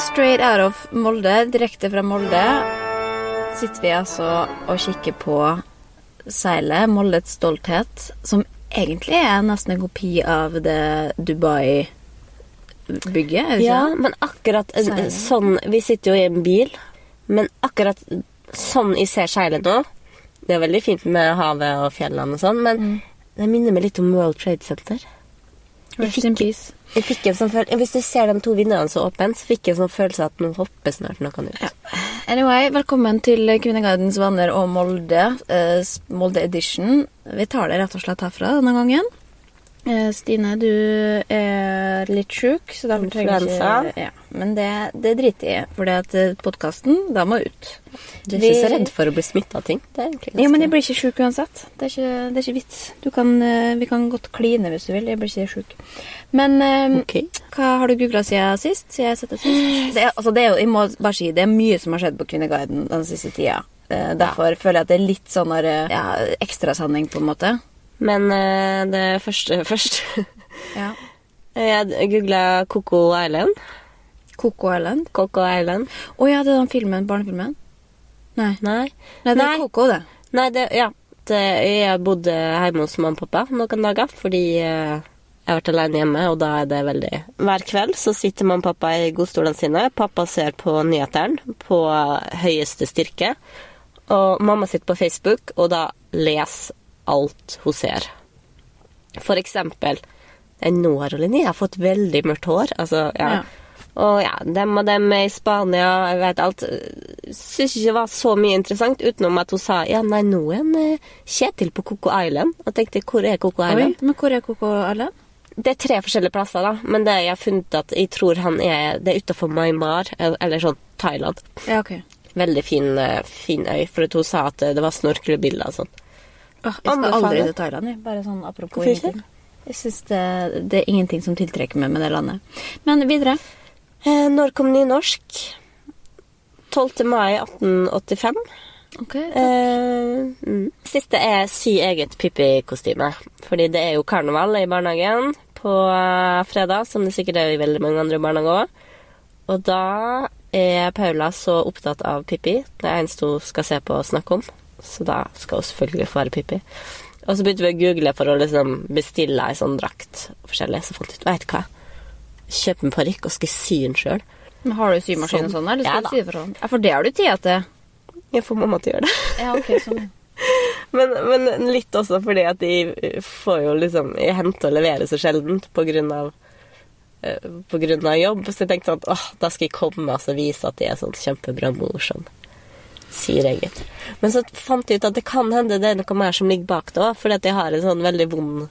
Straight out of Molde, direkte fra Molde, sitter vi altså og kikker på seilet Moldets stolthet, som egentlig er nesten en kopi av det Dubai-bygget. ikke Ja, men akkurat eh, Seilet. sånn Vi sitter jo i en bil, men akkurat sånn jeg ser seilet nå Det er veldig fint med havet og fjellene og sånn, men Mm. det minner meg litt om World Trade Center. Rest in peace. Jeg fikk en sånn følelse, Hvis du ser de to vinduene så åpne, så fikk jeg en sånn følelse at nå hopper snart noe ut. Anyway, velkommen til Kvinneguidens venner og Molde, eh, Molde Edition. Vi tar det rett og slett herfra denne gangen. Eh, Stine, du er litt sjuk, så derfor trenger ikke ja. Men det, det driter jeg i, for podkasten, da må ut. Du er Vi- ikke så redd for å bli smitta av ting? Det er ganske... Ja, men jeg blir ikke sjuk uansett. Det er ikke, det er ikke vits. Du kan, eh, vi kan godt kline hvis du vil. Jeg blir ikke sjuk. Men eh, Ok. hva har du googla siden sist? Siden jeg sist? Det er, altså, det er jo, jeg må bare si, det er mye som har skjedd på Kvinneguiden den siste tida. Derfor derfor føler jeg at det er litt sånn eh, ja, ekstrasending, på en måte. Men eh, det første først Ja. Jeg googla Coco Island. Coco Island. Coco Island. Å ja, det er den filmen, barnefilmen? Nei. Nei. Nei, det er Coco, det. Nei, det, ja. Det, jeg bodde hjemme hos mamma og pappa noen dager fordi uh, jeg har vært alene hjemme, og da er det veldig Hver kveld så sitter mamma og pappa i godstolene sine. Pappa ser på nyhetene på høyeste styrke. Og mamma sitter på Facebook, og da leser alt hun ser. For eksempel eh, Nå har fått veldig mørkt hår. Altså, ja. Ja. Og ja, dem og dem i Spania, jeg vet alt. Syns ikke det var så mye interessant, utenom at hun sa ja, nei, nå er en eh, Kjetil på Coco Island. Og tenkte, hvor er Coco Oi, Island? men hvor er Coco Island? Det er tre forskjellige plasser, da. Men det jeg har funnet at jeg tror han er Det er utafor Myanmar, eller sånn Thailand. Ja, ok. Veldig fin, eh, fin øy, for hun sa at det var snorklebilder og sånn. Jeg skal aldri til Thailand. jeg. Bare sånn apropos Hvorfor ingenting. Jeg synes det, det er ingenting som tiltrekker meg med det landet. Men videre. Eh, når kom nynorsk? 12. mai 1885. Ok. Eh, mm. Siste er sy eget Pippi-kostyme. Fordi det er jo karneval i barnehagen på eh, fredag, som det sikkert er i veldig mange andre barnehager òg. Og da er Paula så opptatt av Pippi. Det eneste hun skal se på og snakke om. Så da skal hun selvfølgelig få være Pippi. Og så begynte vi å google for å liksom bestille ei sånn drakt forskjellig. Så fant vi ut, veit hva, kjøpe en parykk og skal sy den sjøl. Har du symaskin og Sånn. sånn, eller skal ja, du sy for hånd? Ja, for det har du tid til. Jeg får mamma til å gjøre det. Ja, ok, sånn. Men, men litt også fordi at de får jo liksom hente og levere så sjeldent på grunn av eh, på grunn av jobb. Så jeg tenkte at åh, da skal jeg komme og vise at jeg er sånn kjempebra mor som sier eget. Men så fant jeg ut at det kan hende det er noe mer som ligger bak det òg, fordi at jeg har en sånn veldig vond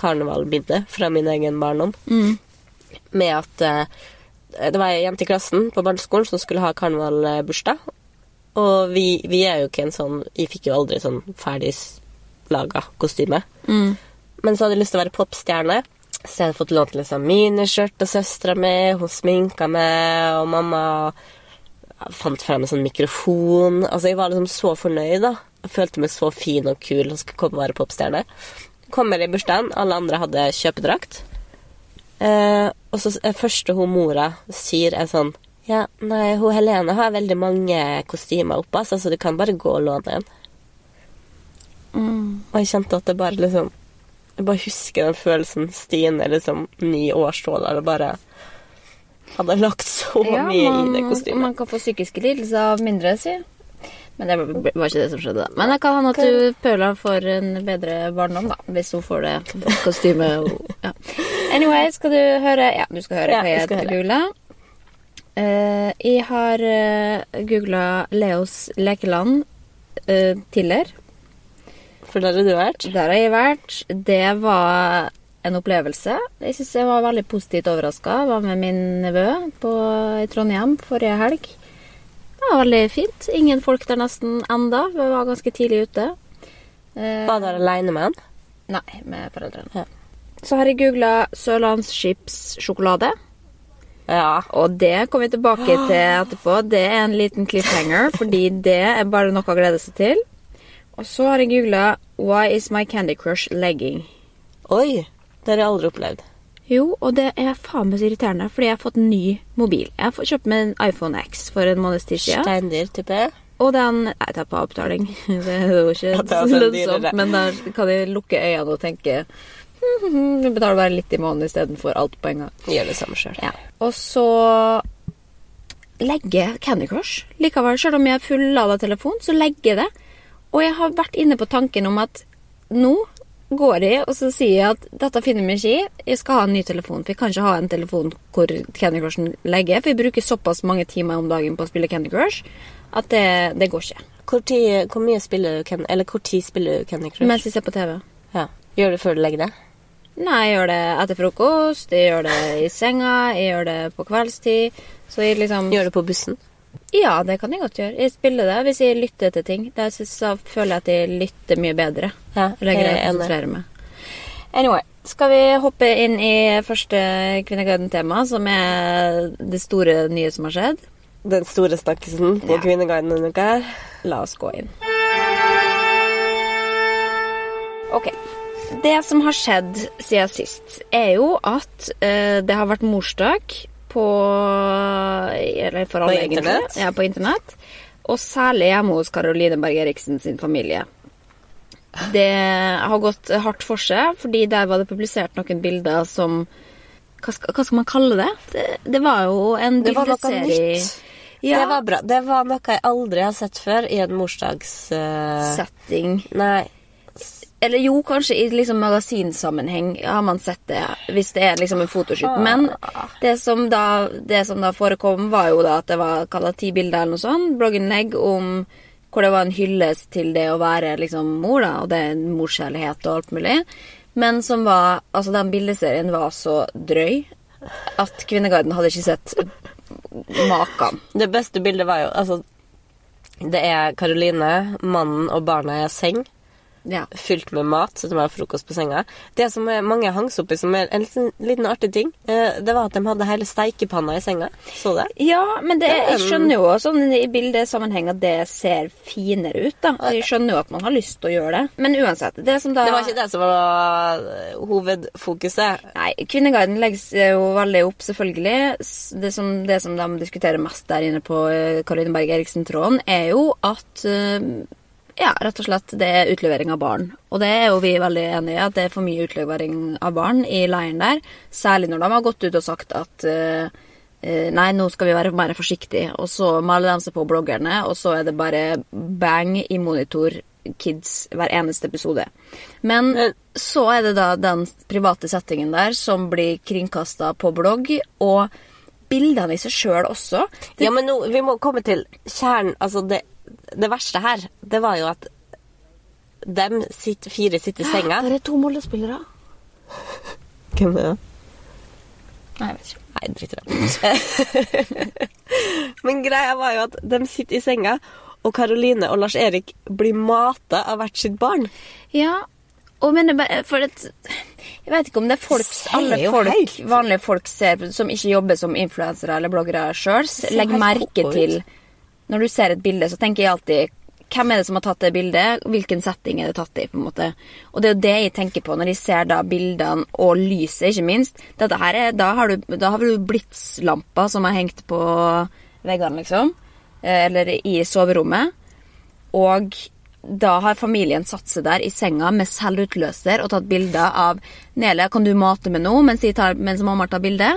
karnevalbilde fra min egen barndom. Med at eh, det var ei jente i klassen på barneskolen som skulle ha karnevalbursdag. Og vi, vi er jo ikke en sånn Vi fikk jo aldri sånn ferdig laga kostyme. Men så hadde jeg lyst til å være popstjerne. Så jeg hadde fått lånt liksom miniskjørt av søstera mi, hun sminka meg, og mamma fant frem en sånn mikrofon. Altså, jeg var liksom så fornøyd, da. Jeg følte meg så fin og kul og skulle komme og være popstjerne. Kommer i bursdagen, alle andre hadde kjøpedrakt. Eh, og så er første hun mora sier, er sånn Ja, nei, hun Helene har veldig mange kostymer oppe, altså, du kan bare gå og låne en. Og jeg kjente at det bare liksom Jeg bare husker den følelsen Stine liksom ni år stål, eller bare hadde lagt så Ja, mye i det man, kostymet. man kan få psykiske lidelser av mindre, si. Men det var ikke det som skjedde. Men det kan hende at du Pøla får en bedre barndom, da. Hvis hun får det kostymet. Ja. Anyway, skal du høre Ja, du skal høre hva jeg jeg googla. Uh. Eh, jeg har uh, googla Leos lekeland uh, tidligere. For der har du vært? Der har jeg vært. Det var en opplevelse. Jeg syns jeg var veldig positivt overraska. Var med min nevø på, i Trondheim forrige helg. Det var veldig fint. Ingen folk der nesten enda. Vi var ganske tidlig ute. Eh, Var dere aleine med han? nei, med foreldrene. Ja. Så har jeg googla Sørlandsskipssjokolade. Ja. Og det kommer vi tilbake til etterpå. Det er en liten cliffhanger, fordi det er bare noe å glede seg til. Og så har jeg googla Why is my Candy Crush legging? Oi! Det har jeg aldri opplevd. Jo, og det er faen meg så irriterende, fordi jeg har fått en ny mobil. Jeg har kjøpt meg en iPhone X for en måneds tid siden. Steindyr, tipper jeg. Og den Jeg tar på avbetaling. Det er jo ikke Ja, det er så den lønnsomt, men der kan jeg lukke øynene og tenke jeg betaler bare litt i måneden istedenfor alt på en gang. Gjør det samme sjøl. Ja. Og så legger Candy Crush likevel. Selv om jeg er fullada telefon, så legger jeg det. Og jeg har vært inne på tanken om at nå går jeg og så sier jeg at dette finner vi ikke i. Jeg skal ha en ny telefon. For jeg kan ikke ha en telefon hvor Candy Crushen legger. For jeg bruker såpass mange timer om dagen på å spille Candy Crush at det, det går ikke. Hvor, tid- hvor mye spiller du Candy Eller hvor tid spiller du Candy Crush? Mens jeg ser på TV. ja. Gjør du det før du legger deg? Nei, jeg gjør det etter frokost, jeg gjør det i senga, jeg gjør det på kveldstid. Så jeg liksom Gjør det på bussen? Ja, det kan jeg godt gjøre. Jeg spiller det hvis jeg lytter til ting. Da føler jeg at jeg lytter mye bedre. Ja, Eller jeg er enig. meg. Anyway, skal vi hoppe inn i første Kvinneguiden-tema, som er det store nye som har skjedd? Den store snakkisen på Ja. Kvinneguiden denne uka her. La oss gå inn. Ok. Det som har skjedd siden sist, er jo at uh, det har vært morsdag på På internett? Ja, på internett. Og særlig hjemme hos Caroline Berg Eriksen sin familie. Det har gått hardt for seg, fordi der var det publisert noen bilder som Hva skal, hva skal man kalle det? Det, det var jo en bildeserie. Ja, Det var bra. Det var noe jeg aldri har sett før i en morsdags... Uh... setting. Nei. Eller jo, kanskje i liksom magasinsammenheng har man sett det, hvis det er liksom en fotoshoot. Men det som da, det som da forekom, var jo da at det var kalla ti bilder eller noe sånt. Blogginnlegg om hvor det var en hyllest til det å være liksom mor, da, og det er morskjærlighet og alt mulig. Men som var Altså, den bildeserien var så drøy at Kvinneguiden hadde ikke sett maken. Det beste bildet var jo Altså, det er Karoline, mannen og barna i seng. Ja. Fylt med mat, så de har frokost på senga. Det som mange hang seg opp i, som er en liten, liten artig ting, eh, det var at de hadde hele steikepanna i senga. Så det? Ja, men det, jeg skjønner jo også i bildesammenheng at det ser finere ut, da. Jeg skjønner jo at man har lyst til å gjøre det. Men uansett, det som da Det var ikke det som var eh, hovedfokuset. Nei, Kvinneguiden legges jo veldig opp, selvfølgelig. Det som, det som de diskuterer mest der inne på Karoline Berg Eriksen-tråden, er jo at eh, ja, rett og slett det er utlevering av barn. Og det er jo vi veldig enig i, at det er for mye utlevering av barn i leiren der. Særlig når de har gått ut og sagt at eh, eh, Nei, nå skal vi være mer forsiktige. Og så maler de seg på bloggerne, og så er det bare bang i monitor kids hver eneste episode. Men Men- så er det da den private settingen der som blir kringkasta på blogg, og bildene i seg sjøl også. Ja, men nå, vi må komme til kjernen. Altså, det, det verste her, det var jo at dem sitter, fire sitter i senga. Der er to Molde-spillere. Hvem er det? Nei, jeg vet ikke. Nei, drit i. Men greia var jo at de sitter i senga, og Karoline og Lars Erik blir mata av hvert sitt barn. Ja, og men for det, Jeg vet ikke om det er folk, alle folk, vanlige folk ser, som ikke jobber som influensere eller bloggere sjøl, legger merke til Når du ser et bilde, så tenker jeg alltid hvem er det som har tatt det bildet? Hvilken setting er det tatt i? på en måte? Og det er jo det jeg tenker på når jeg ser da bildene og lyset, ikke minst. Dette her er, da, har du, da har du blitslampa som er hengt på veggene, liksom. Eh, Eller i soverommet. Og da har familien satt seg der i senga med selvutløser og tatt bilder av Nele, kan du mate med noe mens, mens mamma tar bilde?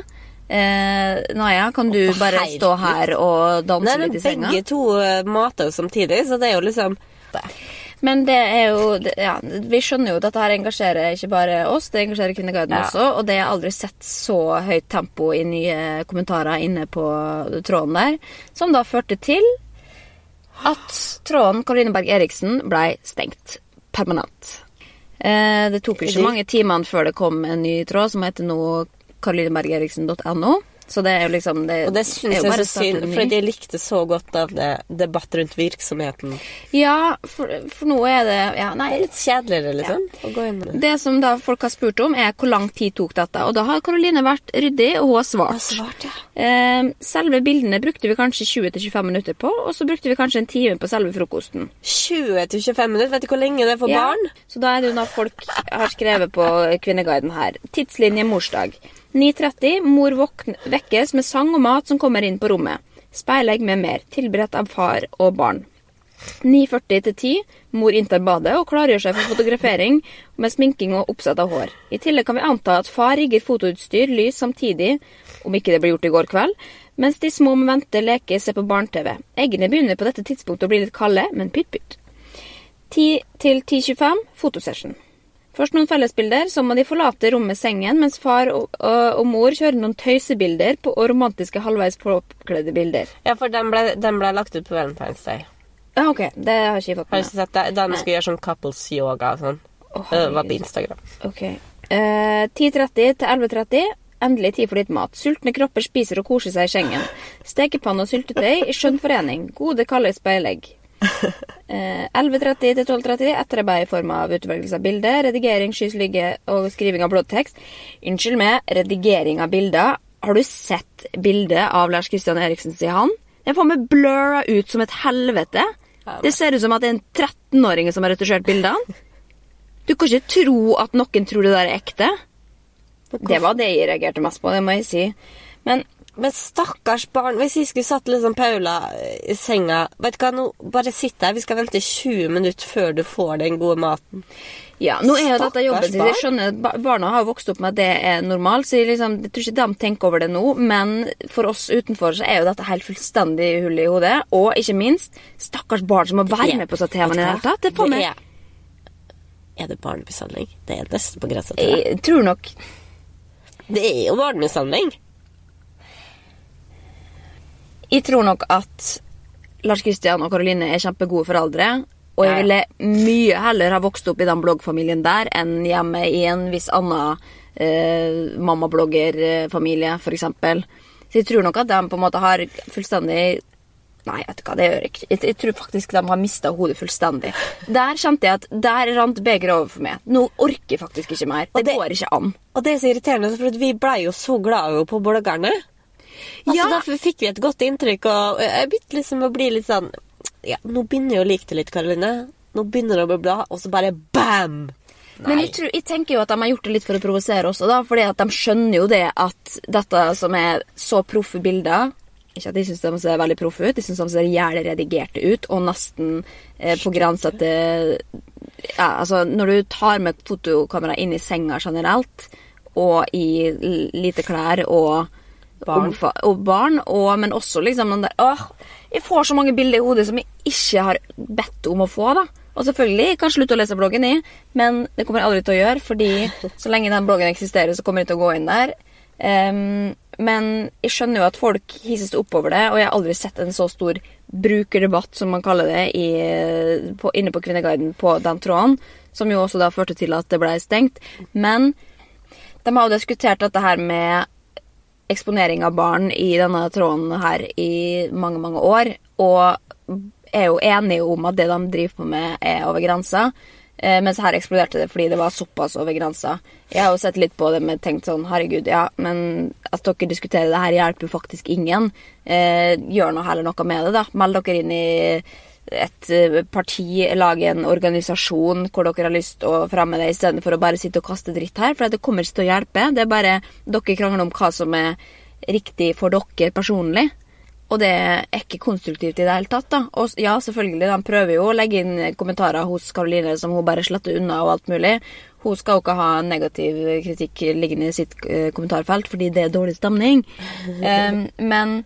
Eh, Naja, kan du bare stå her og danse Nei, litt i senga? begge to eh, mater jo samtidig, så det er jo liksom Men det er jo det- ja, Vi skjønner jo at dette her engasjerer ikke bare oss, det engasjerer Kvinneguiden Ja. også. Og det har jeg aldri sett så høyt tempo i nye kommentarer inne på tråden der. Som da førte til at tråden Karoline Berg Eriksen blei stengt permanent. Eh, det tok jo ikke mange timene før det kom en ny tråd som heter nå karolinebergeriksen.no. Så det er jo liksom det, Og det syns jeg er så synd, for de jeg likte så godt av det debatt rundt virksomheten. Ja, for, for nå er det ja, Nei, Det er litt kjedeligere, liksom. Å gå inn det. Som da folk har spurt om, er hvor lang tid tok dette. Og da har Karoline vært ryddig, og hun har svart. svart, ja. Eh, selve bildene brukte vi kanskje 20-25 minutter på, og så brukte vi kanskje en time på selve frokosten. 20-25 minutter, vet du hvor lenge det er for Ja, barn? Så da er det jo når folk har skrevet på Kvinneguiden her. Tidslinje morsdag. 9.30. Mor vekkes med sang og mat som kommer inn på rommet. Speilegg med mer. Tilberedt av far og barn. 9.40 til 10. Mor inntar badet og klargjør seg for fotografering med sminking og oppsett av hår. I tillegg kan vi anta at far rigger fotoutstyr, lys samtidig, om ikke det ble gjort i går kveld, mens de små må vente, leke, se på barne-TV. Eggene begynner på dette tidspunktet å bli litt kalde, men pytt pytt. 10 til 10.25 fotosession. Først noen fellesbilder, så må de forlate rommet sengen, mens far og, og, og mor kjører noen tøysebilder på, og romantiske halvveis påkledde bilder. Ja, for den ble, den ble lagt ut på Valentine's Day. Ja, ok, det har ikke jeg fått Har du med. sett det? Da de skulle gjøre sånn couples yoga og sånn. Oh, det var på. Instagram. Ok. Eh, 10.30 til 11.30. Endelig tid for litt mat. Sultne kropper spiser og koser seg i sengen. Stekepanne og syltetøy i skjønn forening. Gode, kalde speilegg. Eh, 11.30 til 12.30 etterarbeid i form av utvelgelse av bilde, redigering, skysligge og skriving av blodtekst Unnskyld meg, redigering av bilder. Har du sett bildet av Lars Kristian Eriksen, sier han? Det er faen meg blurra ut som et helvete. Det ser ut som at det er en 13-åring som har retusjert bildene. Du kan ikke tro at noen tror det der er ekte. Det var det jeg reagerte mest på, det må jeg si. Men Men stakkars barn, hvis jeg skulle satt liksom Paula i senga Vet du hva, nå bare sitt her. Vi skal vente 20 minutter før du får den gode maten. ja, nå er jo dette jobben sin. Jeg skjønner, at Barna har jo vokst opp med at det er normalt, så jeg, liksom, jeg tror ikke de tenker over det nå. Men for oss utenfor så er jo dette helt fullstendig hull i hodet. Og ikke minst, stakkars barn som må være med på så TV-en i det hele tatt. Det er på meg er det barnemishandling? Det er nesten på grensa til det. Jeg tror nok Det er jo barnemishandling. Jeg tror nok at Lars Kristian og Karoline er kjempegode foreldre. Og jeg ville mye heller ha vokst opp i den bloggfamilien der enn hjemme i en viss annen eh, mammabloggerfamilie, f.eks. Så jeg tror nok at de på en måte har fullstendig Nei, vet du hva, det gjør jeg ikke. Jeg, jeg tror faktisk de har mista hodet fullstendig. Der kjente jeg at der rant begeret over for meg. Nå orker jeg faktisk ikke mer. Det, det- går ikke an. Og det er så irriterende, for vi blei jo så glade på bloggerne. Altså, Ja. Derfor fikk vi et godt inntrykk, og jeg begynte liksom å bli litt sånn Ja, nå begynner jeg å like det litt, Karoline. Nå begynner det å bli bra, og så bare bam! Men jeg, tror, jeg tenker jo at de har gjort det litt for å provosere også, da. Fordi at de skjønner jo det at dette som er så proffe bilder Ikke at de syns de ser veldig proffe ut, de syns de ser jævlig redigerte ut, og nesten eh, på grensa til Ja, altså, når du tar med et fotokamera inn i senga generelt, og i lite klær og Barn. Og, og barn, og, men også liksom den der Åh, jeg får så mange bilder i hodet som jeg ikke har bedt om å få, da. Og selvfølgelig, jeg kan slutte å lese bloggen i, men det kommer jeg aldri til å gjøre, fordi så lenge den bloggen eksisterer, så kommer jeg til å gå inn der. Um, men jeg skjønner jo at folk hisses oppover det, og jeg har aldri sett en så stor brukerdebatt, som man kaller det, i, på, inne på Kvinneguiden på den tråden, som jo også da førte til at det ble stengt. Men de har jo diskutert dette her med eksponering av barn i denne tråden her i mange, mange år, og er jo enige om at det de driver på med, er over grensa. Eh, mens her eksploderte det fordi det var såpass over grensa. Jeg har jo sett litt på det med tenkt sånn Herregud, ja, men at dere diskuterer det her, hjelper jo faktisk ingen. Eh, gjør nå heller noe med det, da. Meld dere inn i et eh, parti, lage en organisasjon hvor dere har lyst til å fremme det, istedenfor å bare sitte og kaste dritt her. For det kommer ikke til å hjelpe. Det er bare dere krangler om hva som er riktig for dere personlig. Og det er ikke konstruktivt i det hele tatt. da. Og ja, selvfølgelig, de prøver jo å legge inn kommentarer hos Karoline som hun bare sletter unna og alt mulig. Hun skal jo ikke ha negativ kritikk liggende i sitt eh, kommentarfelt, fordi det er dårlig stemning. Um, men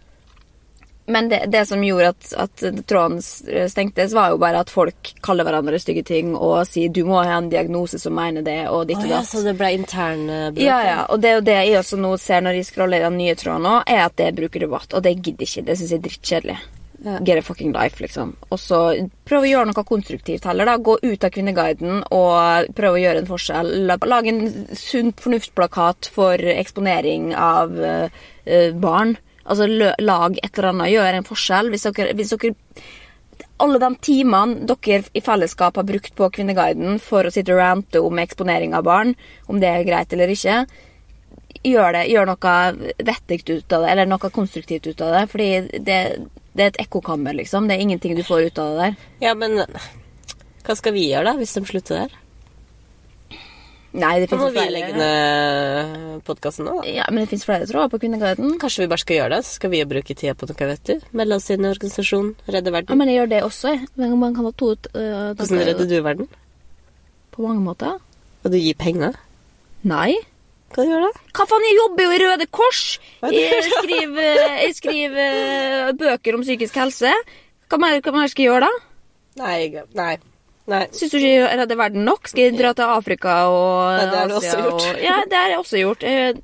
men det, det som gjorde at, at tråden stengtes, var jo bare at folk kaller hverandre stygge ting og sier 'du må ha en diagnose som mener det', og ditt og datt. så det ble intern eh. Ja, ja, og det er jo det jeg også nå ser når jeg scroller i den nye tråden nå, er at det er brukerdebatt, og det gidder ikke. Det syns jeg er drittkjedelig. Ja. Get a fucking life, liksom. Og så prøv å gjøre noe konstruktivt heller, da. Gå ut av Kvinneguiden og prøv å gjøre en forskjell. La- Lag en sunn fornuftsplakat for eksponering av eh, eh, barn. Altså lag et eller annet, gjør en forskjell. Hvis dere, hvis dere alle de timene dere i fellesskap har brukt på Kvinneguiden for å sitte og rante om eksponering av barn, om det er greit eller ikke, gjør, det, gjør noe vettig ut av det, eller noe konstruktivt ut av det. Fordi det, det er et ekkokammer, liksom. Det er ingenting du får ut av det der. Ja, men hva skal vi gjøre da, hvis de slutter der? Nei, det Da må vi legge ned podkasten nå, da. Ja, men det fins flere tråder på Kvinneguiden. Kanskje vi bare skal gjøre det, så skal vi jo bruke tida på noe, vet du. Melde oss inn i en organisasjon, redde Ja, men jeg gjør det også. jeg. Man kan ha to uh, Hvordan redder du verden? På mange måter. Og du gir penger? Nei. Hva gjør du? Hva faen, jeg jobber jo i Røde Kors! Det? Jeg skriver, jeg skriver øh, bøker om psykisk helse. Hva mer, hva mer skal jeg gjøre, da? Nei, nei. Nei. Syns du ikke jeg redder verden nok? Skal jeg dra til Afrika og Nei, det har du også gjort. Og, ja, det har jeg også gjort. Jeg,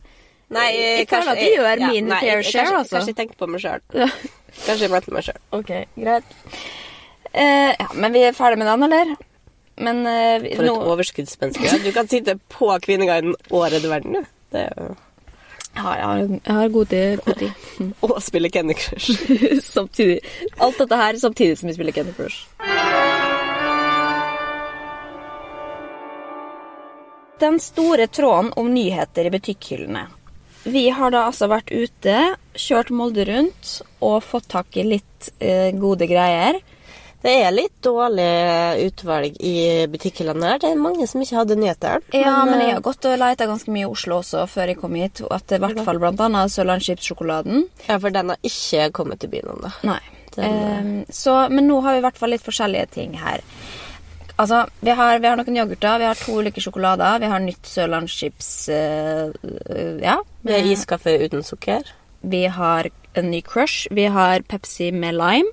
Nei, Jeg føler at jeg gjør min fair jeg- jeg- share, kanskje, altså. Kanskje jeg tenker på meg sjøl. ja. Kanskje jeg mente meg sjøl. Ok, greit. Eh, ja, men vi er ferdig med den, eller? Men eh, vi- For et nå overskuddsmenneske. Ja. Du kan sitte på Kvinneguiden og redde verden, du. Det er jo ja, jeg, har, jeg har god tid. God tid. Og spille Candy Crush. samtidig. Alt dette her samtidig som vi spiller Candy Crush. Den store tråden om nyheter i butikkhyllene. Vi har da altså vært ute, kjørt Molde rundt og fått tak i litt eh, gode greier. Det er litt dårlig utvalg i butikkhyllene her. Det er mange som ikke hadde nyheter. Ja, men jeg eh, har gått og leita ganske mye i Oslo også før jeg kom hit. At i hvert fall blant annet Sørlandsskipssjokoladen. Ja, for den har ikke kommet til byen ennå. Nei. Den, eh, Ehm, så, men nå har vi i hvert fall litt forskjellige ting her. Altså, vi har, vi har noen yoghurter, vi har to ulike sjokolader, vi har nytt sørlandschips eh, eh, Ja. Er iskaffe uten sukker. Vi har en ny Crush. Vi har Pepsi med lime.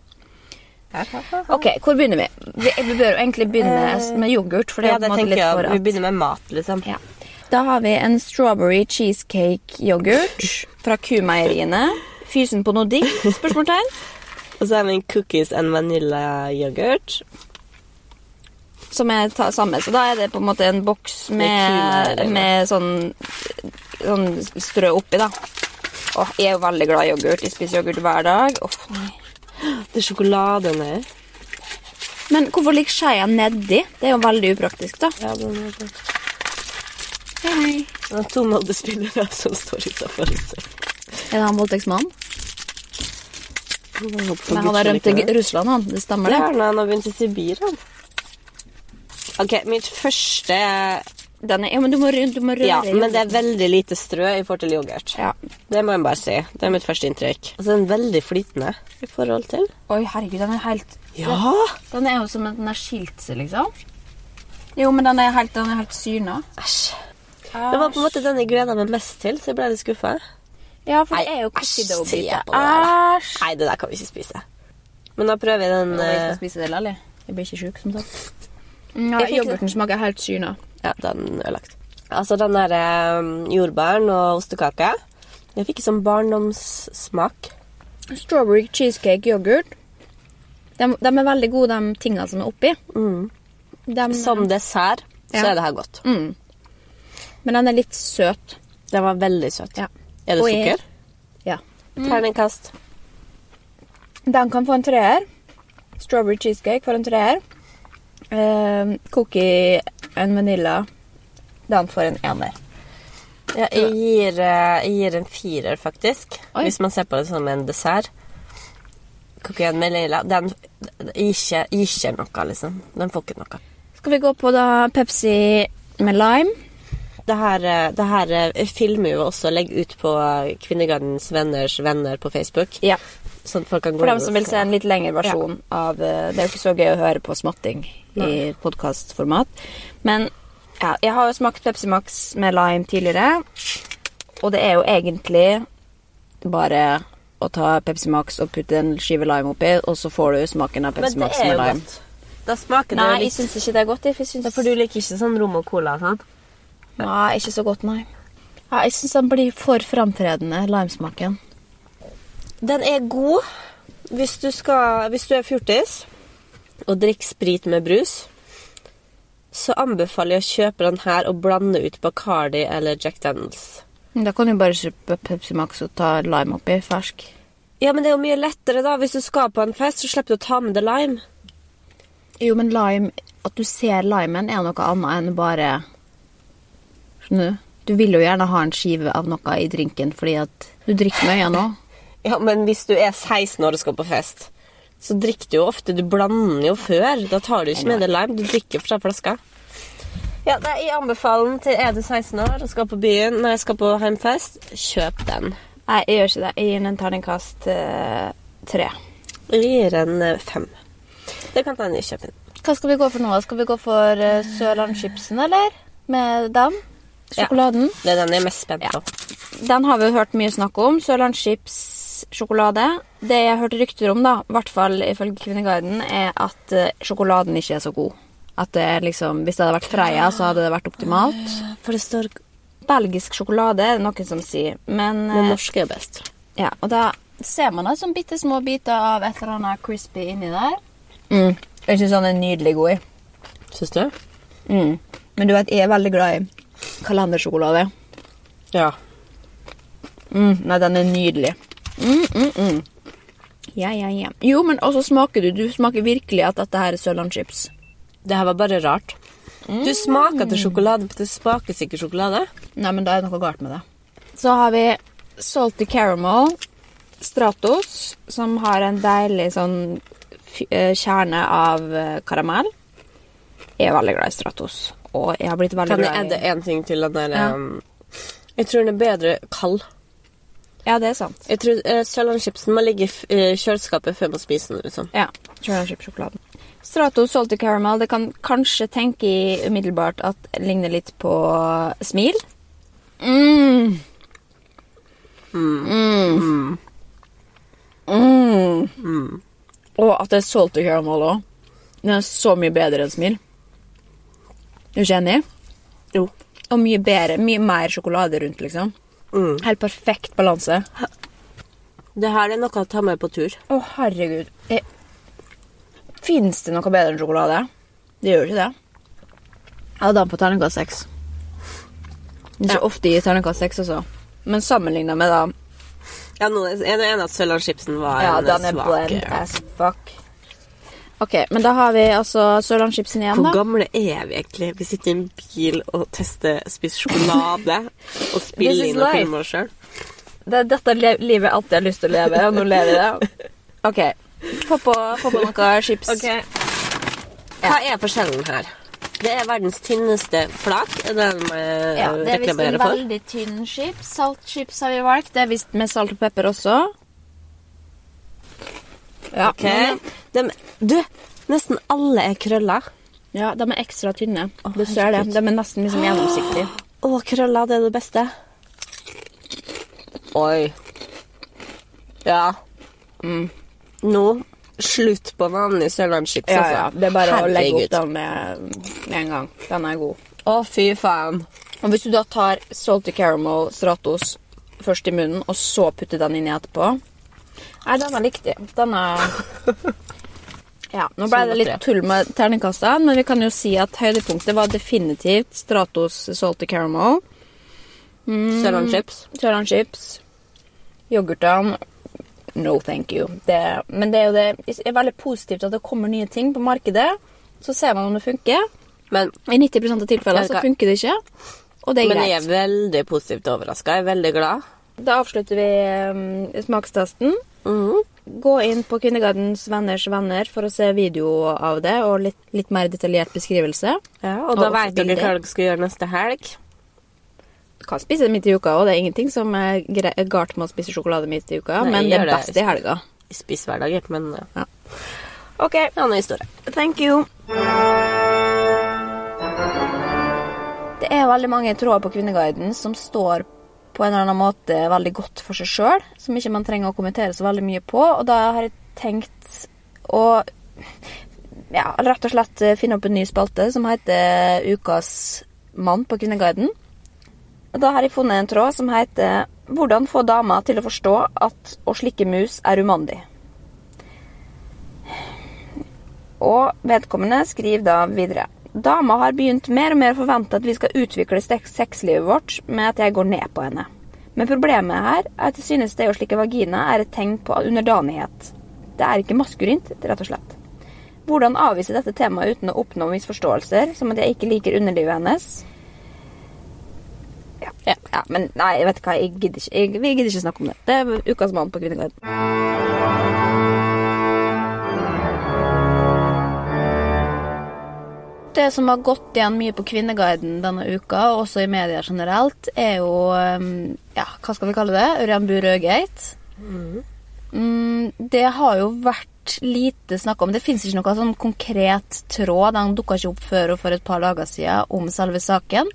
Ok, hvor begynner vi? Vi, vi bør egentlig begynne med yoghurt. For det Ja, det tenker litt jeg. Vi begynner med mat, liksom. ja. Da har vi en strawberry cheesecake yoghurt fra Kumeieriene. Fysen på noe digg? Spørsmålstegn. Og så har vi en cookies and vanilla-yoghurt. Som er samme. Så da er det på en måte en boks Med med, sånn, sånn strø oppi, da. Åh, jeg er jo veldig glad i yoghurt. Jeg spiser yoghurt hver dag. Åh. Det er sjokolade nedi. Men hvorfor ligger skeia nedi? Det er jo veldig upraktisk, da. Ja, den er det. Hei. Det er to Molde-spillere som står utafor. Er det han voldtektsmannen? Han har rømt til Russland, han. Det stemmer, Det når han har begynt i Sibir, han. Ok, mitt første Den er, ja, men du må, du må røre Ja, men det er veldig lite strø i forhold til yoghurt. ja. Det må jeg bare si. Det er mitt første inntrykk. Og så er den veldig flytende i forhold til Oi, herregud, den er helt Ja! Den er jo som at den har skilt seg, liksom. Jo, men den er helt, den er helt syna. Æsj. Det var på en måte den jeg gleda meg mest til, så jeg ble litt skuffa. Ja, for det er jo cookie dough-biter. på det. Æsj! Nei, det der kan vi ikke spise. Men da prøver vi den jeg skal eh, spise det Lally. Jeg blir ikke sjuk, som sagt. Ja, yoghurten smaker helt syna. Ja, den er ødelagt. Altså den der eh, jordbæren og ostekake. Jeg fikk sånn barndomssmak. Strawberry cheesecake yoghurt. De, de er veldig gode, de tingene som er oppi. De- Som dessert så er det her godt. Mm. Men den er litt søt. Den var veldig søt. Ja. Er det Og sukker? Ja. Terningkast. Den kan få en treer. Strawberry cheesecake får en treer. Eh, cookie and vanilla. Den får en ener. Ja, jeg, gir, eh, jeg gir en firer, faktisk. Oi. Hvis man ser på det som en dessert. Cookie and vanilla. Den gir ikke, noe, liksom. Den får ikke noe. Skal vi gå på da Pepsi med lime? Det her, eh, det her eh, filmer jo også og legger ut på Kvinnegardens venners venner på Facebook. Ja. Sånn at folk kan gå For dem som vil se. en litt lengre versjon av eh, Det er jo ikke så gøy å høre på smatting i podkastformat. Men ja, jeg har jo smakt Pepsi Max med lime tidligere. Og det er jo egentlig bare å ta Pepsi Max og putte en skive lime oppi, og så får du smaken av Pepsi det Max med lime. godt. Da smaker det Nei, jeg litt syns ikke det er godt. Jeg syns Ja, For du liker ikke sånn rom og cola? sant? Nei, ikke så godt, nei. Ja, jeg syns den blir for framtredende, limesmaken. Den er god hvis du, skal, hvis du er fjortis og drikker sprit med brus. Så anbefaler jeg å kjøpe den her og blande ut Bacardi eller Jack Daniels. Da kan du bare kjøpe Pepsi Max og ta lime oppi fersk. Ja, men det er jo mye lettere, da. Hvis du skal på en fest, så slipper du å ta med deg lime. Jo, men lime At du ser limen, er noe annet enn bare Skjønner du? Du vil jo gjerne ha en skive av noe i drinken fordi at du drikker med øynene òg. Ja, men hvis du er 16 år og skal på fest, så drikker du jo ofte Du blander jo før. Da tar du ikke med deg lime. Du drikker fra flaska. Ja, nei, Jeg anbefaler den til er du 16 år og skal på byen Nei, skal på heimfest. Kjøp den. Nei, jeg gjør ikke det. Jeg gir den en terningkast eh, tre. Jeg gir en eh, fem. Det kan hende jeg kjøper den. Hva skal vi gå for nå? Skal vi gå for uh, Sørlandschipsen, eller? Med den? Sjokoladen? Det er den jeg er mest spent på. Den har vi jo hørt mye snakk om. Sørlandschips sjokolade. Det jeg hørte rykter om, da, i hvert fall ifølge Kvinneguiden, er at eh, sjokoladen ikke er så god. At det er liksom, Hvis det hadde vært Freia, så hadde det vært optimalt. For det står Belgisk sjokolade er det noen som sier, men Den eh, norske er best. ja, Og da ser man da sånn bitte små biter av et eller annet crispy inni der. Mm. Jeg syns den er nydelig god i. Syns du? Mm. Men du vet, jeg er veldig glad i kalendersjokolade. Ja. Mm, nei, den er nydelig. Mm, mm, mm. Ja, ja, ja. Jo, men også smaker du. Du smaker virkelig at dette her er Sørlandschips. Det her var bare rart. Du smaker til sjokolade, men det smaker sikkert sjokolade. Nei, men da er det noe galt med det. Så har vi Salty Caramel Stratos, som har en deilig sånn eh, kjerne av eh, karamell. Jeg er veldig glad i Stratos, og jeg har blitt veldig Kan jeg edde i én ting til den der Ja. um, Jeg tror den er bedre kald. Ja, det er sant. Jeg tror uh, Sørlandschipsen må ligge i uh, kjøleskapet før man spiser den. liksom. Ja. Sørlandschips-sjokoladen. Strato Salty Caramel, det kan kanskje tenke i umiddelbart at det ligner litt på smil. Mm. Mm. Mm. Og at det er salty caramel òg. Den er så mye bedre enn smil. Er du ikke enig? Jo. Og mye bedre. Mye mer sjokolade rundt, liksom. Mm. Helt perfekt balanse. Det her er noe å ta med på tur. Å, herregud. Eh, Fins det noe bedre enn sjokolade? Det gjør ikke det. Jeg hadde den på terningkast seks. Det er ikke Ja. ofte i terningkast seks, også. Men sammenligna med da Ja, nå er det ene at Sørlandschipsen var Ja, en den er svak blend as fuck. Ok, men da har vi altså Sørlandschipsen igjen, da. Hvor gamle er vi egentlig? Vi sitter i en bil og tester spiser sjokolade og spiller inn og life. filmer oss sjøl. Det er dette le- livet jeg alltid har lyst til å leve, og nå lever jeg det. Ok, få på, få på noe chips. Hva er forskjellen her? Det er verdens tynneste flak. Den vi Ja, det er visst en veldig tynn chips. Saltchips har vi valgt. Det er visst med salt og pepper også. Ja, Okay. De, du, nesten alle er krøller. ja, de er ekstra tynne. du ser det. De er nesten liksom gjennomsiktige. Å, krøller, det er det beste. Oi. Ja. Mm. Nå Slutt på vanlig sørlandschips, Ja, altså. ja. Det er bare å legge opp den med, med en gang. Den er god. Å, fy faen. Og hvis du da tar salty caramel Stratos først i munnen, og så putter den inn i etterpå Nei, denne likte jeg. Denne Ja, nå ble det litt tull med terningkastene, men vi kan jo si at høydepunktet var definitivt Stratos salty caramel. Sørlandschips. Sørlandschips. Yoghurtene No thank you. Det, men det er jo det er veldig positivt at det kommer nye ting på markedet. Så ser man om det funker. Men, I 90% av tilfellene så funker det ikke. Og det er men greit. jeg er veldig positivt overraska. Jeg er veldig glad. Da avslutter vi um, smakstesten. Gå inn på Kvinnegardens venners venner for å se video av det og litt, litt mer detaljert beskrivelse. Ja, og da Og vet dere hva dere skal gjøre neste helg. Du kan spise det midt i uka, og det er ingenting som er galt med å spise sjokolade midt i uka, Nei, men det er er det. best i helga. Jeg spiser hver dag, men ja. OK, annen historie. thank you. Det er veldig mange tråder på Kvinneguiden som står på en eller annen måte veldig godt for seg sjøl, som ikke man trenger å kommentere så veldig mye på. Og da har jeg tenkt å ja, rett og slett finne opp en ny spalte som heter Ukas mann på Kvinneguiden. Og da har jeg funnet en tråd som heter 'Hvordan få damer til å forstå at å slikke mus er umandig'. Og vedkommende skriver da videre. Dama har begynt mer og mer å forvente at vi skal utvikle sexlivet vårt med at jeg går ned på henne. Men problemet her er at jeg synes det å slikke vagina er et tegn på underdanighet. Det er ikke maskulint, rett og slett. Hvordan avvise dette temaet uten å oppnå misforståelser, som at jeg ikke liker underlivet hennes? Ja, ja, ja men nei, vet du hva, jeg gidder ikke, jeg, vi gidder ikke snakke om det. Det er ukas mann på Kvinneguiden. Det som har gått igjen mye på Kvinneguiden denne uka, og også i media generelt, er jo um, Ja, hva skal vi kalle det? Ørjan Burøe-gate. Mm, det har jo vært lite snakk om. Det fins ikke noe sånn konkret tråd. Den dukka ikke opp før og for et par dager siden om selve saken.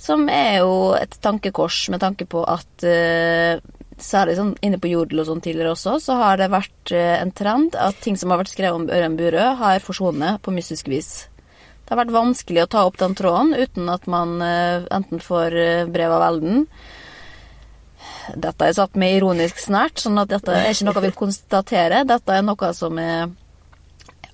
Som er jo et tankekors med tanke på at uh, Særlig sånn inne på Jodel og sånn tidligere også, så har det vært uh, en trend at ting som har vært skrevet om Ørjan Burøe, har forsvunnet på mystisk vis. Det har vært vanskelig å ta opp den tråden uten at man eh, enten får eh, brev av velden Dette er satt med ironisk snert, sånn at dette er ikke noe vi konstaterer. Dette er noe som er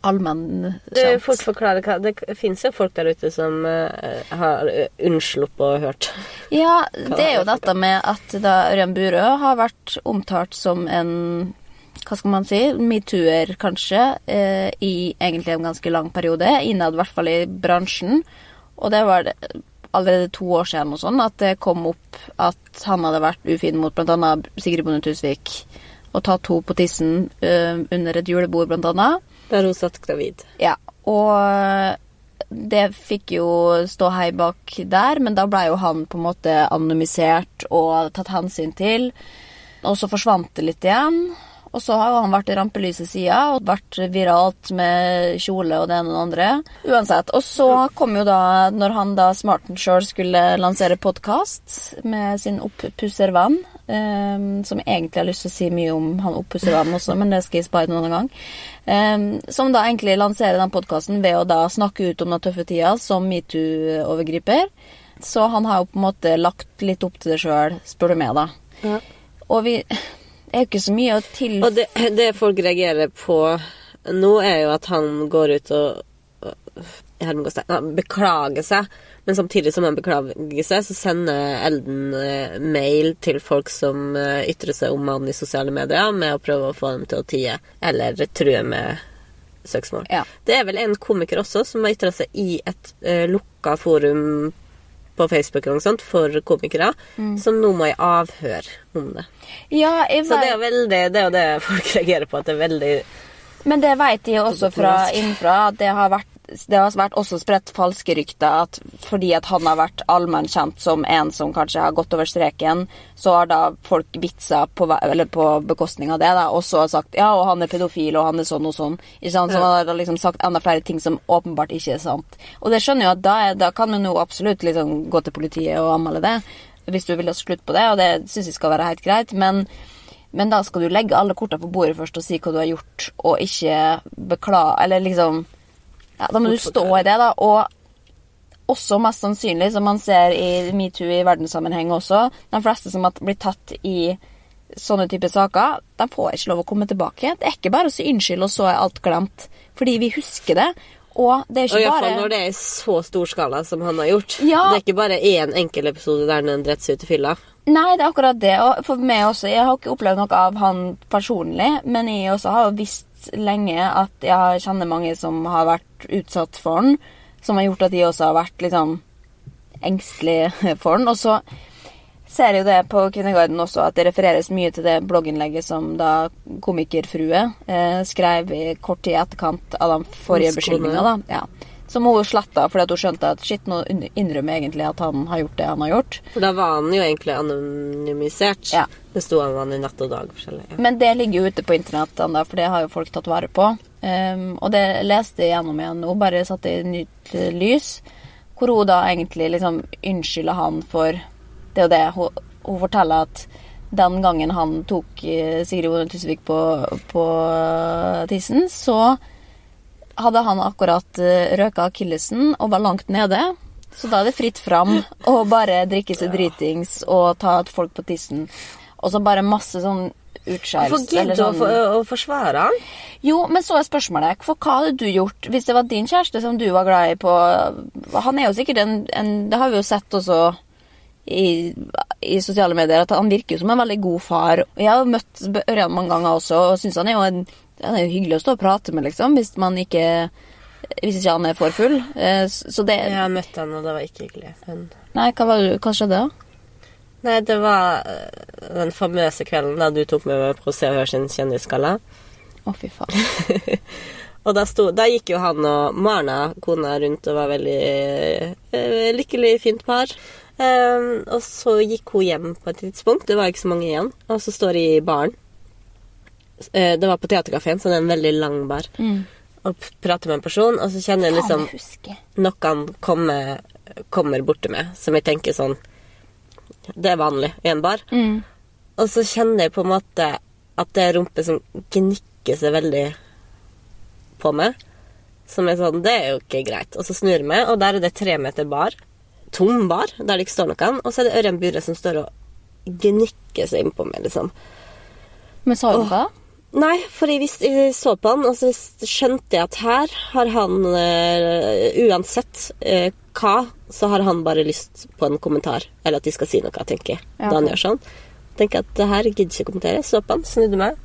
allmenn kjent. fort forklare hva Det fins jo folk der ute som eh, har unnsluppet og hørt. Ja, det er jo dette med at da Ørjan Burøe har vært omtalt som en hva skal man si, metoo-er kanskje, eh, i egentlig en ganske lang periode, innad i hvert fall i bransjen. Og det var det allerede to år siden og sånn, at det kom opp at han hadde vært ufin mot bl.a. Sigrid Bonde Tusvik og tatt henne på tissen eh, under et julebord, annet. Der hun satt gravid. Ja, og det fikk jo stå hei bak der, men da ble jo han på en måte anonymisert og tatt hensyn til. Og så forsvant det litt igjen. Og så har han vært i rampelyset siden og vært viralt med kjole og det ene og det andre. Uansett. Og så kom jo da, når han da smarten sjøl skulle lansere podkast med sin oppusservenn, um, som jeg egentlig har lyst til å si mye om han oppusservennen også, men det skal jeg spare noen gang. um, som da egentlig lanserer den podkasten ved å da snakke ut om den tøffe tida som metoo-overgriper. Så han har jo på en måte lagt litt opp til det sjøl, spør du meg, da. Ja. Og vi det er jo ikke så mye å til... Og det, det folk reagerer på nå, er jo at han går ut og og- han beklager seg. Men samtidig som han beklager seg, så sender Elden eh, mail til folk som eh, ytrer seg om han i sosiale medier, med å prøve å få dem til å tie eller true med søksmål. Ja. Det er vel en komiker også som har ytra seg i et uh, lukka forum på Facebook og sånt for komikere, som nå må i avhør om det. Ja, jeg Så det er veldig, det er jo det folk reagerer på, at det er veldig men det vet jeg også fra innenfra, at det har vært det har vært også spredt falske rykter at fordi at han har vært allmennkjent som en som kanskje har gått over streken, så har da folk vitsa på, eller på bekostning av det, da, og så har sagt ja, og han er pedofil, og han er sånn og sånn. Ikke sant? Så han har liksom sagt enda flere ting som åpenbart ikke er sant. Og det skjønner jo at da, er, da kan man jo absolutt liksom gå til politiet og anmelde det. hvis du vil ha slutt på det, og det syns jeg skal være helt greit, men, men da skal du legge alle korta på bordet først og si hva du har gjort, og ikke beklage Eller liksom ja, Da må du stå i det, da. Og også mest sannsynlig, som man ser i metoo i verdenssammenheng også, de fleste som har blitt tatt i sånne typer saker, de får ikke lov å komme tilbake. Det er ikke bare å si unnskyld, og så er alt glemt. Fordi vi husker det. Og det er Og ikke iallfall bare når det er i så stor skala som han har gjort. Ja. Det er ikke bare én enkel episode der han driter seg ut i fylla. Nei, det er akkurat det. Og for meg også. Jeg har ikke opplevd noe av han personlig, men jeg også har jo visst lenge at jeg kjenner mange som har vært utsatt for den, som har gjort at de også har vært litt sånn engstelige for den. Og så ser jeg jo det på Kvinneguiden også, at det refereres mye til det blogginnlegget som da komikerfrue eh, skrev i kort tid i etterkant av de forrige beskyldningene. da. Ja. Som hun slette fordi hun skjønte at shit, nå innrømmer jeg egentlig at han har gjort det han har gjort. For da var han jo egentlig anonymisert. Ja. Det sto han var i natt og dag forskjellig. Ja. Men det ligger jo ute på internett, da, for det har jo folk tatt vare på. Um, og det leste jeg gjennom igjen nå, bare satt i nytt eh, lys. Hvor hun da egentlig liksom unnskylder han for Det og det. Hun, hun forteller at den gangen han tok eh, Sigrid Bonde Tusvik på, på eh, tissen, så hadde han akkurat eh, røka akillesen og var langt nede. Så da er det fritt fram å bare drikke seg dritings og ta folk på tissen. Og så bare masse sånn utskeielse. Hvorfor gidder du for, å forsvare han? Jo, men så er spørsmålet For hva hadde du gjort hvis det var din kjæreste som du var glad i på Han er jo sikkert en, en Det har vi jo sett også i, i sosiale medier, at han virker jo som en veldig god far. Jeg har møtt Ørjan mange ganger også, og syns han er jo en Han er jo hyggelig å stå og prate med, liksom, hvis man ikke Hvis ikke han er for full. Eh, Så det Jeg har møtt han, og det var ikke hyggelig. Men... Nei, hva, var hva skjedde da? Nei, det var øh, den famøse kvelden da du tok med meg på Se og Hør sin kjendisgalla. Å, fy faen. Og da, sto, da gikk jo han og Marna, kona, rundt og var veldig eh, lykkelig, fint par. Um, og så gikk hun hjem på et tidspunkt. Det var ikke så mange igjen. Og så står de i baren. Eh, det var på Theatercaféen, så det er en veldig lang bar. Og prater med en person, og så kjenner jeg liksom jeg noen kommer, kommer bort meg, som jeg tenker sånn Det er vanlig i en bar. Og så kjenner jeg på en måte at det er rumpe som gnikker seg veldig på meg. Som er sånn Det er jo ikke greit. Og så snur jeg meg, og der er det tre meter bar. Tom bar, der det ikke står noen. Og så er det Ørjan Bure som står og gnikker seg innpå meg, liksom. Men sa du hva? Nei, for jeg, visste, jeg så på han, og så skjønte jeg at her har han uh, Uansett uh, hva, så har han bare lyst på en kommentar. Eller at de skal si noe, tenker jeg. Ja, Da han gjør sånn. Tenker at det her gidder ikke å kommentere. Så på han, snudde meg,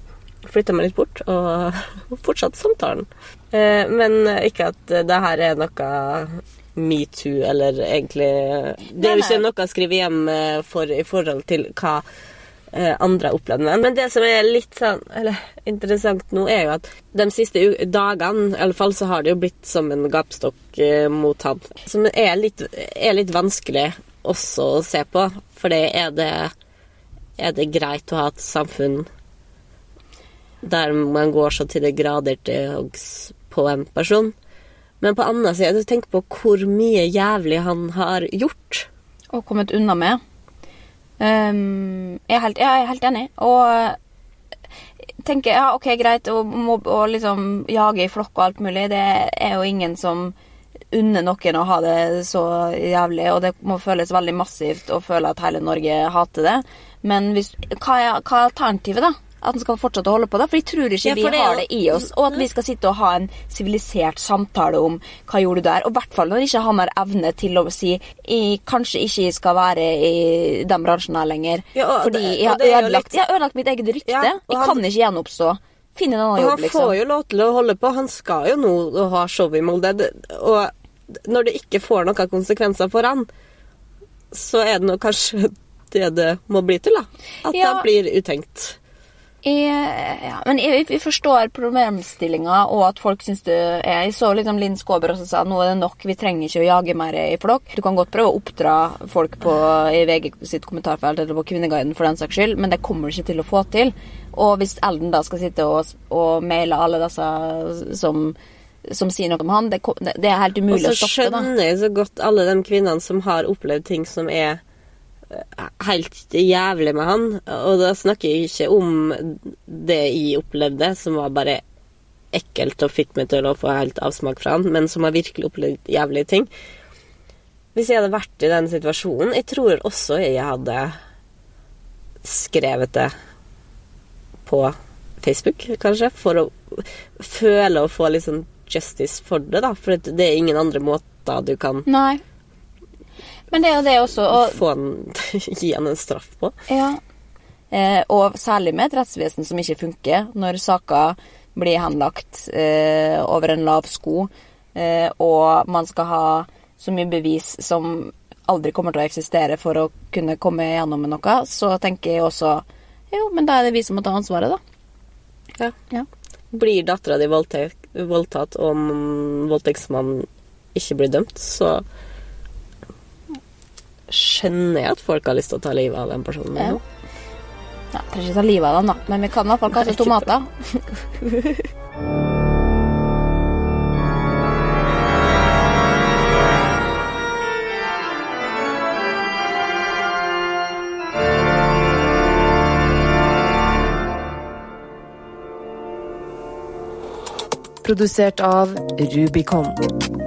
flytta meg litt bort, og, fortsatte samtalen. Uh, men ikke at det her er noe metoo, eller egentlig Det er jo ikke noe å skrive hjem for i forhold til hva andre har opplevd med. Men det som er litt sånn eller, interessant nå, er jo at de siste dagene i alle fall, så har det jo blitt som en gapstokk eh, mot han. Som er litt, er litt vanskelig også å se på. For det er det Er det greit å ha et samfunn der man går så til det grader til hoggs på en person? Men på annen side, tenk på hvor mye jævlig han har gjort. og kommet unna med. Ehm, jeg, er helt, jeg er helt enig. Og eh, tenker ja, ok, greit å liksom jage i flokk og alt mulig. Det er jo ingen som unner noen å ha det så jævlig, og det må føles veldig massivt å føle at hele Norge hater det. Men hvis, hva, er, hva er alternativet, da? At han skal fortsette å holde på da, For de tror ikke Ja, vi det har det i oss. Og at vi skal sitte og ha en sivilisert samtale om hva gjorde du der. Og i hvert fall når ikke han har evne til å si jeg kanskje ikke skal være i den bransjen her lenger. Ja, og fordi det- jeg har, og ødelagt, litt- jeg har ødelagt mitt eget rykte. Ja, og jeg han- kan ikke gjenoppstå. Finne en annen Og jobb, han liksom. får jo lov til å holde på. Han skal jo nå ha show i Molde. Og når det ikke får noen konsekvenser for han, så er det nå kanskje det det må bli til, da. At Ja. det blir utenkt. Jeg, ja, men jeg, jeg forstår problemstillinga, og at folk syns det er Jeg så liksom Linn Skåber også sa nå er det nok, vi trenger ikke å jage mer i flokk. Du kan godt prøve å oppdra folk på, i VG sitt kommentarfelt eller på Kvinneguiden for den saks skyld, men det kommer du ikke til å få til. Og hvis Elden da skal sitte og, og maile alle disse som, som sier noe om han, det, det er helt umulig å stoppe. da. skjønner jeg så godt alle de kvinnene som har opplevd ting som er helt jævlig med han. Og da snakker jeg ikke om det jeg opplevde, som var bare ekkelt og fikk meg til å få helt avsmak fra han, men som har virkelig opplevd jævlige ting. Hvis jeg hadde vært i den situasjonen Jeg tror også jeg hadde skrevet det på Facebook, kanskje, for å føle og få litt sånn justice for det, da. For det er ingen andre måter du kan Nei. Men det er jo det også og, få en, gi han en straff på. Ja. Eh, og særlig med et rettsvesen som ikke funker, når saker blir henlagt eh, over en lav sko, eh, og man skal ha så mye bevis som aldri kommer til å eksistere for å kunne komme gjennom med noe, så tenker jeg også jo, men da er det vi som må ta ansvaret, da. Ja. Ja. Blir dattera di voldtatt, og voldtektsmannen ikke blir dømt, så skjønner jeg at folk har lyst til å ta livet av den personen. Ja. nå. Ja, trenger ikke ta livet av dem, da, men vi kan i hvert fall kaste tomater. Produsert av Rubicon.